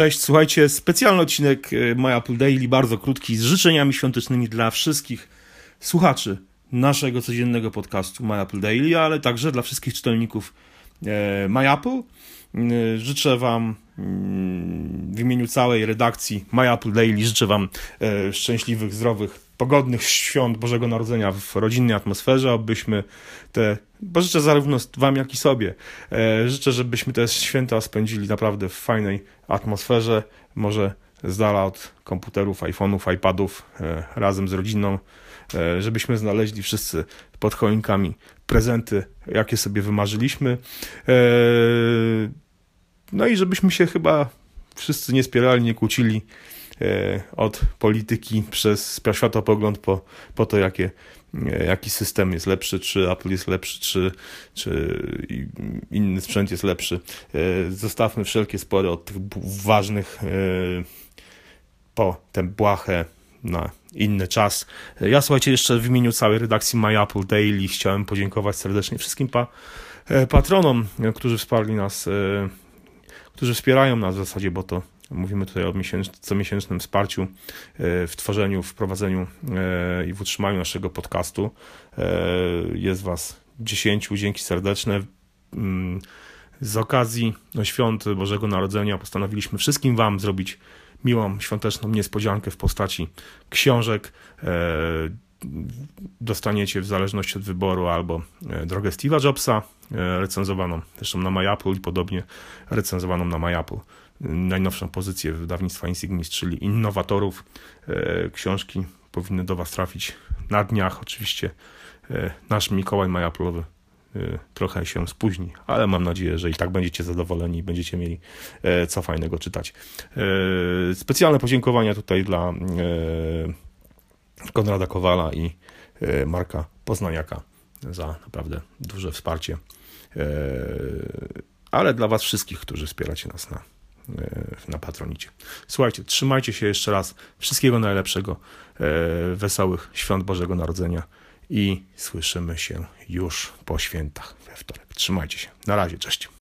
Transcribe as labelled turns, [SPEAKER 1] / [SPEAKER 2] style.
[SPEAKER 1] Cześć, słuchajcie, specjalny odcinek e, My Apple Daily, bardzo krótki, z życzeniami świątecznymi dla wszystkich słuchaczy naszego codziennego podcastu My Apple Daily, ale także dla wszystkich czytelników e, My Apple. E, życzę Wam mm, w imieniu całej redakcji My Apple Daily, życzę Wam szczęśliwych, zdrowych, pogodnych świąt Bożego Narodzenia w rodzinnej atmosferze, abyśmy te, bo życzę zarówno Wam, jak i sobie, e, życzę, żebyśmy te święta spędzili naprawdę w fajnej atmosferze, może z dala od komputerów, iPhone'ów, iPadów, e, razem z rodziną, e, żebyśmy znaleźli wszyscy pod choinkami prezenty, jakie sobie wymarzyliśmy. No i żebyśmy się chyba wszyscy nie spierali, nie kłócili od polityki przez światopogląd po, po to, jakie, e, jaki system jest lepszy, czy Apple jest lepszy, czy, czy inny sprzęt jest lepszy. E, zostawmy wszelkie spory od tych ważnych po tę błahę na inny czas. Ja słuchajcie, jeszcze w imieniu całej redakcji My Apple Daily chciałem podziękować serdecznie wszystkim pa, patronom, którzy wsparli nas, którzy wspierają nas w zasadzie, bo to Mówimy tutaj o miesięcz, comiesięcznym wsparciu e, w tworzeniu, w prowadzeniu e, i w utrzymaniu naszego podcastu. E, jest Was dziesięciu, dzięki serdeczne. Mm, z okazji no, świąt Bożego Narodzenia postanowiliśmy wszystkim Wam zrobić miłą, świąteczną niespodziankę w postaci książek. Dostaniecie w zależności od wyboru albo drogę Steve'a Jobsa, recenzowaną zresztą na MyApple i podobnie recenzowaną na MyApple najnowszą pozycję wydawnictwa Insignis, czyli innowatorów. E, książki powinny do Was trafić na dniach. Oczywiście e, nasz Mikołaj Majaplowy e, trochę się spóźni, ale mam nadzieję, że i tak będziecie zadowoleni i będziecie mieli co fajnego czytać. Specjalne podziękowania tutaj dla Konrada Kowala i Marka Poznaniaka za naprawdę duże wsparcie, ale dla Was wszystkich, którzy wspieracie nas na na patronicie. Słuchajcie, trzymajcie się jeszcze raz. Wszystkiego najlepszego, e, wesołych świąt Bożego Narodzenia i słyszymy się już po świętach we wtorek. Trzymajcie się. Na razie, cześć.